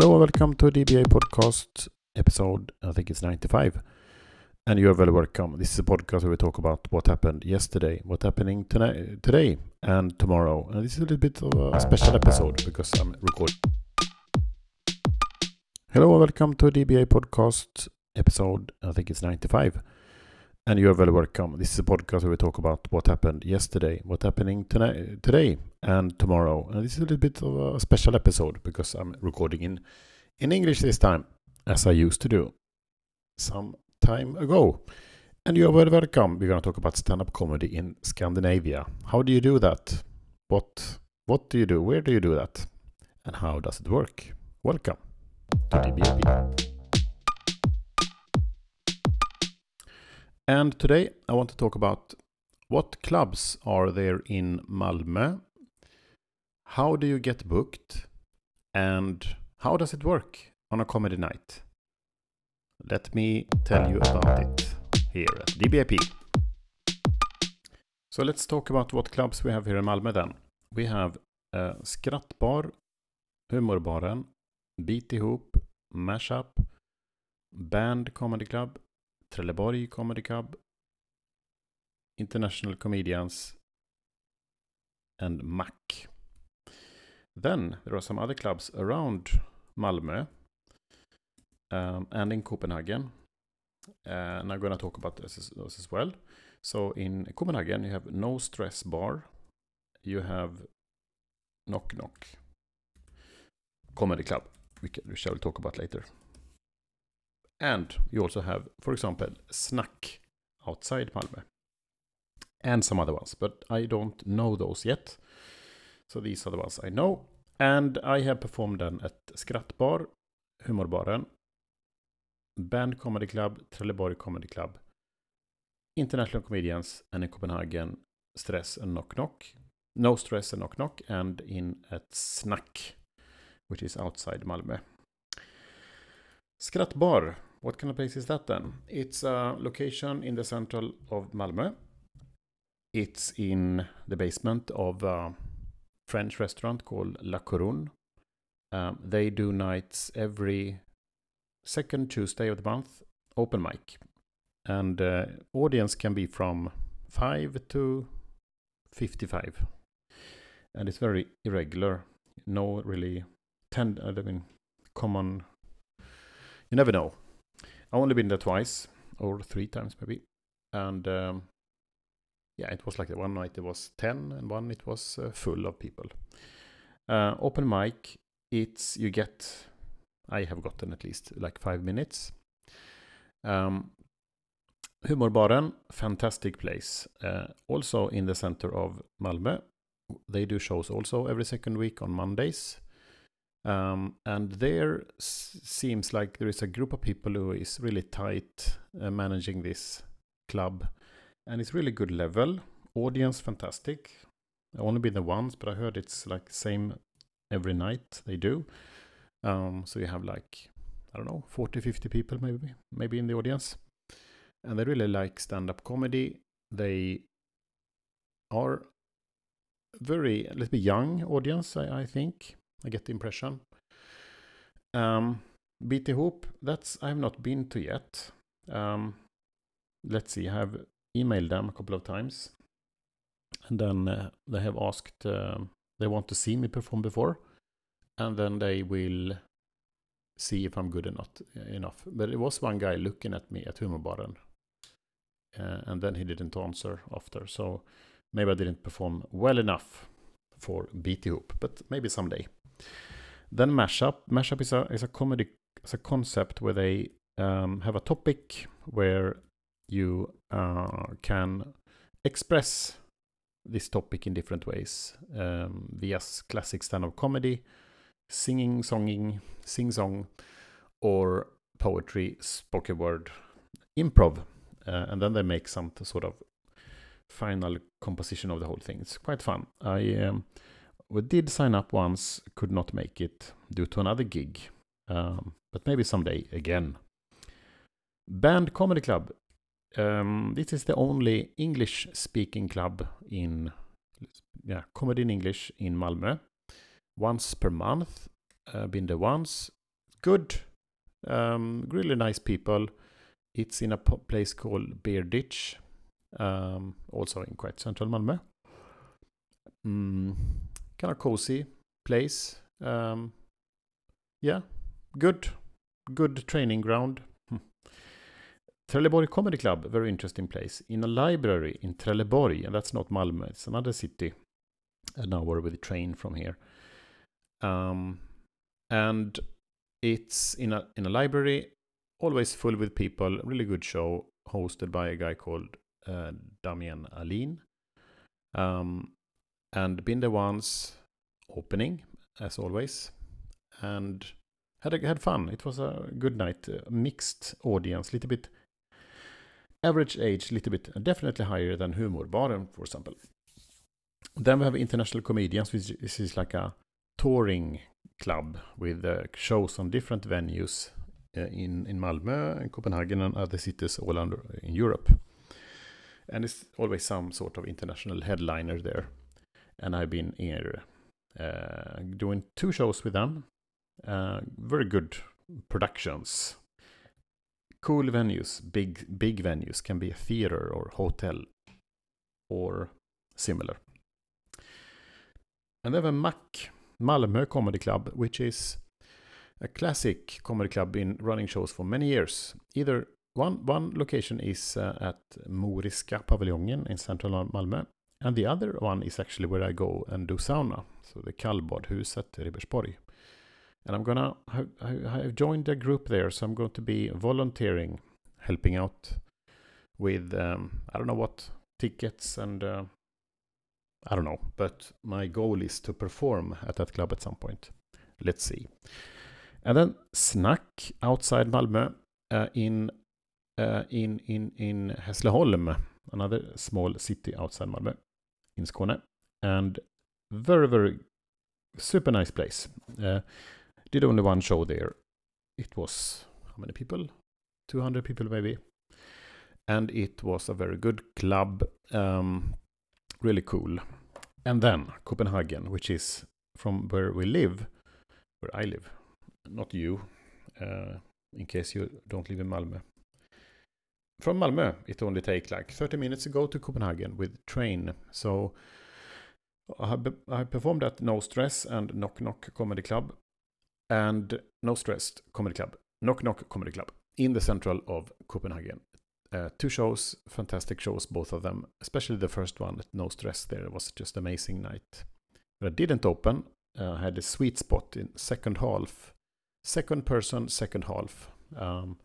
Hello and welcome to DBA podcast episode, I think it's 95. And you're very welcome. This is a podcast where we talk about what happened yesterday, what's happening tonight, today, and tomorrow. And this is a little bit of a special episode because I'm recording. Hello and welcome to DBA podcast episode, I think it's 95. And you're very welcome. This is a podcast where we talk about what happened yesterday, what's happening tonight, today, and tomorrow. And this is a little bit of a special episode because I'm recording in, in English this time, as I used to do some time ago. And you're very welcome. We're going to talk about stand-up comedy in Scandinavia. How do you do that? What what do you do? Where do you do that? And how does it work? Welcome to DBAP. And today I want to talk about what clubs are there in Malmö? How do you get booked? And how does it work on a comedy night? Let me tell you about it here at DBAP. So let's talk about what clubs we have here in Malmö then. We have uh, Skrattbar, Humorbaren, Beat Ihop, Mashup, Band Comedy Club, Trelleborg Comedy Club, International Comedians, and Mac. Then there are some other clubs around Malmö um, and in Copenhagen. Uh, and I'm going to talk about this as, as well. So in Copenhagen, you have No Stress Bar, you have Knock Knock Comedy Club, which I will talk about later. And you also have, for example, Snack outside Malmö. And some other ones, but I don't know those yet. So these are the ones I know. And I have performed them at Skrattbar, Humorbaren, Band Comedy Club, Trelleborg Comedy Club, International Comedians, and in Copenhagen, Stress and Knock Knock. No Stress and Knock Knock, and in at Snack, which is outside Malmö. Skrattbar what kind of place is that then? It's a location in the central of Malmö. It's in the basement of a French restaurant called La Couronne. Um, they do nights every second Tuesday of the month, open mic. And uh, audience can be from 5 to 55. And it's very irregular. No really tend, I mean, common. You never know I've only been there twice or three times maybe, and um, yeah, it was like one night it was ten, and one it was uh, full of people. Uh, open mic, it's you get. I have gotten at least like five minutes. Um, Humorbaren, fantastic place. Uh, also in the center of Malmö. They do shows also every second week on Mondays. Um, and there seems like there is a group of people who is really tight uh, managing this club. And it's really good level. Audience fantastic. I've only been there once, but I heard it's like same every night they do. Um, so you have like, I don't know, 40, 50 people maybe, maybe in the audience. And they really like stand-up comedy. They are very, let's be young audience, I, I think I get the impression. Um, Beat Ihop, that's I have not been to yet. Um, let's see, I have emailed them a couple of times. And then uh, they have asked, uh, they want to see me perform before. And then they will see if I'm good or not enough. But it was one guy looking at me at Humorbaren. Uh, and then he didn't answer after. So maybe I didn't perform well enough for Beat Hoop, but maybe someday. Then mashup. Mashup is a is a comedy is a concept where they um, have a topic where you uh, can express this topic in different ways um, via classic stand-up comedy, singing, songing, sing-song, or poetry, spoken word, improv, uh, and then they make some sort of final composition of the whole thing. It's quite fun. I um, we did sign up once, could not make it due to another gig. Um, but maybe someday again. Band Comedy Club. Um, this is the only English speaking club in yeah, comedy in English in Malmö. Once per month. Uh, been there once. good, um, really nice people. It's in a place called Bear Ditch, um, also in quite central Malmö. Mm, kind of cozy place. Um, yeah, good, good training ground. Hmm. Trelleborg Comedy Club, very interesting place. In a library in Trelleborg, and that's not Malmö, it's another city, an hour with a train from here. Um, and it's in a in a library, always full with people. Really good show, hosted by a guy called uh, Damien Aline. Um, and been there once, opening as always, and had a, had fun. It was a good night, a mixed audience, little bit average age, little bit definitely higher than Humorbaren, for example. Then we have international comedians, which is like a touring club with uh, shows on different venues uh, in, in Malmö and Copenhagen and other cities all under in Europe. And it's always some sort of international headliner there. And I've been here uh, doing two shows with them. Uh, very good productions. Cool venues, big big venues, can be a theater or hotel or similar. And then Mac, Malmö Comedy Club, which is a classic comedy club been running shows for many years. Either one one location is uh, at Moriska paviljongen in central Malmö, and the other one is actually where I go and do sauna, so the Kallbadhuset Ribersborg. And I'm gonna I, have joined a group there, so I'm going to be volunteering, helping out with um, I don't know what tickets and uh, I don't know, but my goal is to perform at that club at some point. Let's see. And then Snack outside Malmö uh, in uh, in in in Hässleholm, another small city outside Malmö in Skåne, and very very super nice place. Uh, did only one show there. It was how many people? 200 people maybe. And it was a very good club. Um, really cool. And then Copenhagen, which is from where we live, where I live, not you, uh, in case you don't live in Malmö. From Malmö, it only takes like 30 minutes to go to Copenhagen with train. So I, I performed at No Stress and Knock Knock Comedy Club and No Stressed Comedy Club, Knock Knock Comedy Club in the central of Copenhagen. Uh, two shows, fantastic shows, both of them. Especially the first one, No Stress. There It was just amazing night. But I didn't open. Uh, I had a sweet spot in second half, second person, second half. Um,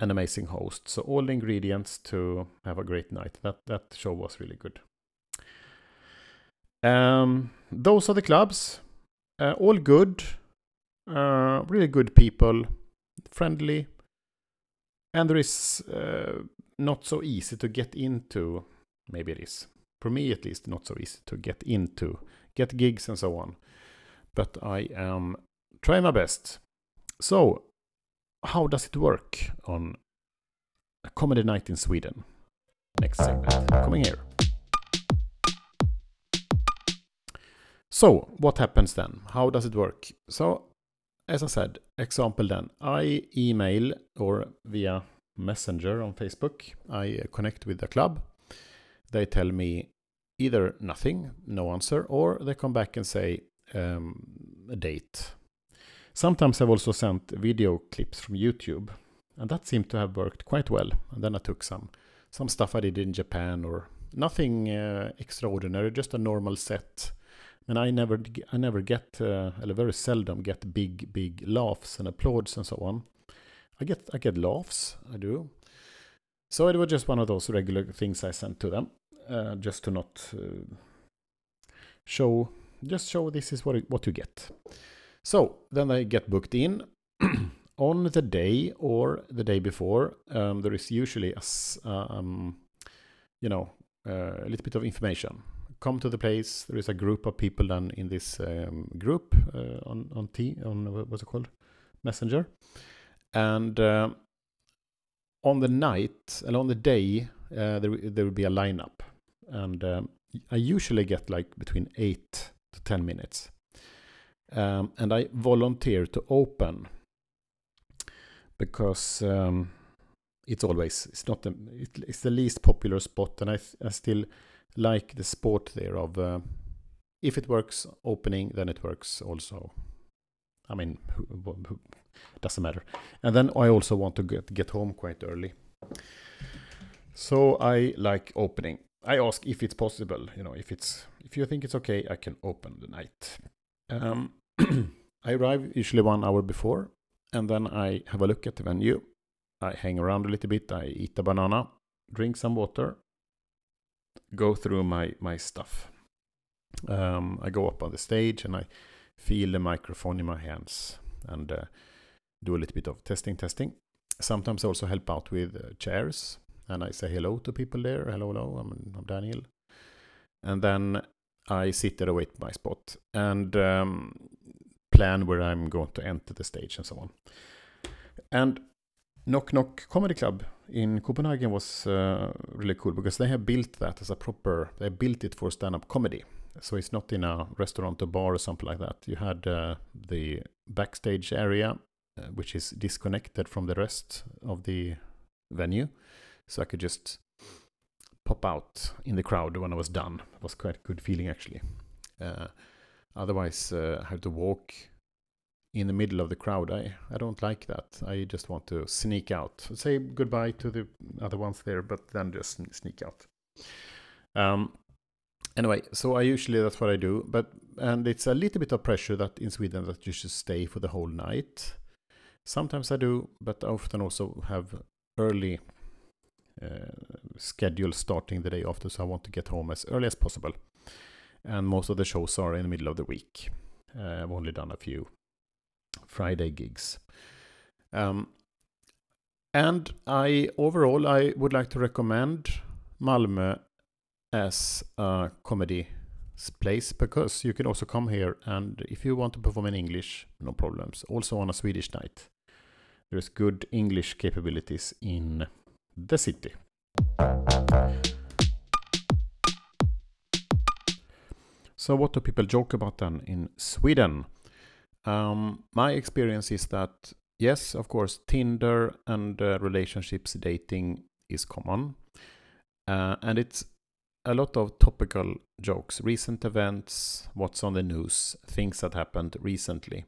an amazing host. So all the ingredients to have a great night. That that show was really good. Um, those are the clubs. Uh, all good. Uh, really good people. Friendly. And there is uh, not so easy to get into. Maybe it is. For me, at least, not so easy to get into. Get gigs and so on. But I am trying my best. So, how does it work on a comedy night in Sweden? Next segment coming here. So, what happens then? How does it work? So, as I said, example then, I email or via Messenger on Facebook. I connect with the club. They tell me either nothing, no answer, or they come back and say um, a date. Sometimes I've also sent video clips from YouTube, and that seemed to have worked quite well. And then I took some some stuff I did in Japan or nothing uh, extraordinary, just a normal set. And I never I never get, uh, very seldom get big big laughs and applauds and so on. I get I get laughs, I do. So it was just one of those regular things I sent to them, uh, just to not uh, show, just show this is what it, what you get. So then I get booked in on the day or the day before. Um, there is usually a, um, you know, uh, a little bit of information. Come to the place. There is a group of people then in this um, group uh, on on T on what's it called, Messenger and uh, on the night and on the day, uh, there there will be a lineup, and um, I usually get like between eight to ten minutes, um, and I volunteer to open because um, it's always it's not the it's the least popular spot, and I I still like the sport there of uh, if it works opening, then it works also. I mean, who, who, doesn't matter. And then I also want to get get home quite early, so I like opening. I ask if it's possible, you know, if it's if you think it's okay, I can open the night. Um, I arrive usually one hour before, and then I have a look at the venue. I hang around a little bit. I eat a banana, drink some water, go through my my stuff. Um, I go up on the stage and I feel the microphone in my hands and uh, do a little bit of testing, testing. Sometimes I also help out with uh, chairs and I say hello to people there. Hello, hello, I'm, I'm Daniel. And then I sit there await my spot and um, plan where I'm going to enter the stage and so on. And Knock Knock Comedy Club in Copenhagen was uh, really cool because they have built that as a proper, they built it for stand-up comedy. So it's not in a restaurant or bar or something like that. You had uh, the backstage area, uh, which is disconnected from the rest of the venue. So I could just pop out in the crowd when I was done. It was quite a good feeling actually. Uh, otherwise, uh, I had to walk in the middle of the crowd. I, I don't like that. I just want to sneak out. Say goodbye to the other ones there, but then just sneak out. Um, anyway, so I usually that's what I do. But and it's a little bit of pressure that in Sweden that you should stay for the whole night. Sometimes I do, but I often also have early schedule starting the day after, so I want to get home as early as possible. And most of the shows are in the middle of the week. Uh, I've only done a few Friday gigs. Um, and I overall I would like to recommend Malmö as a comedy place because you can also come here and if you want to perform in English, no problems. Also on a Swedish night. There's good English capabilities in the city. So what do people joke about then in Sweden? Um, my experience is that yes, of course, Tinder and uh, relationships dating is common, uh, and it's a lot of topical jokes, recent events, what's on the news, things that happened recently.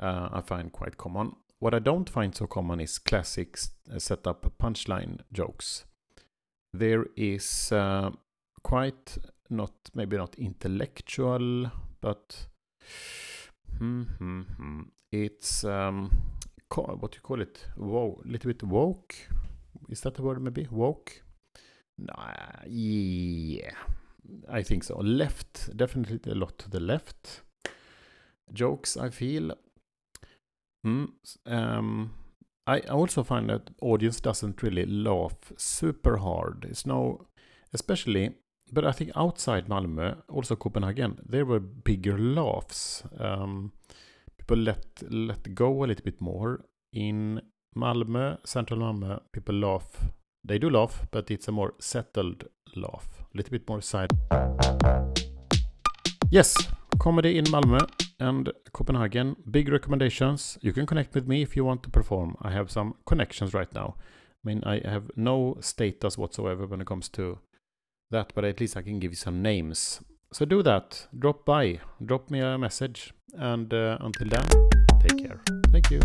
Uh, I find quite common. What I don't find so common is classic uh, setup punchline jokes. There is uh, quite not maybe not intellectual, but Hmm, hmm, hmm. It's um, what do you call it? Wow, little bit woke. Is that the word? Maybe woke. Nah, yeah, I think so. Left, definitely a lot to the left. Jokes, I feel. Mm, um, I also find that audience doesn't really laugh super hard. It's no, especially but I think outside Malmö, also Copenhagen, there were bigger laughs. Um, people let let go a little bit more. In Malmö, central Malmö, people laugh. They do laugh, but it's a more settled laugh. A little bit more side. Yes, comedy in Malmö and Copenhagen. Big recommendations. You can connect with me if you want to perform. I have some connections right now. I mean, I have no status whatsoever when it comes to that, but at least I can give you some names. So do that. Drop by. Drop me a message. And uh, until then, take care. Thank you.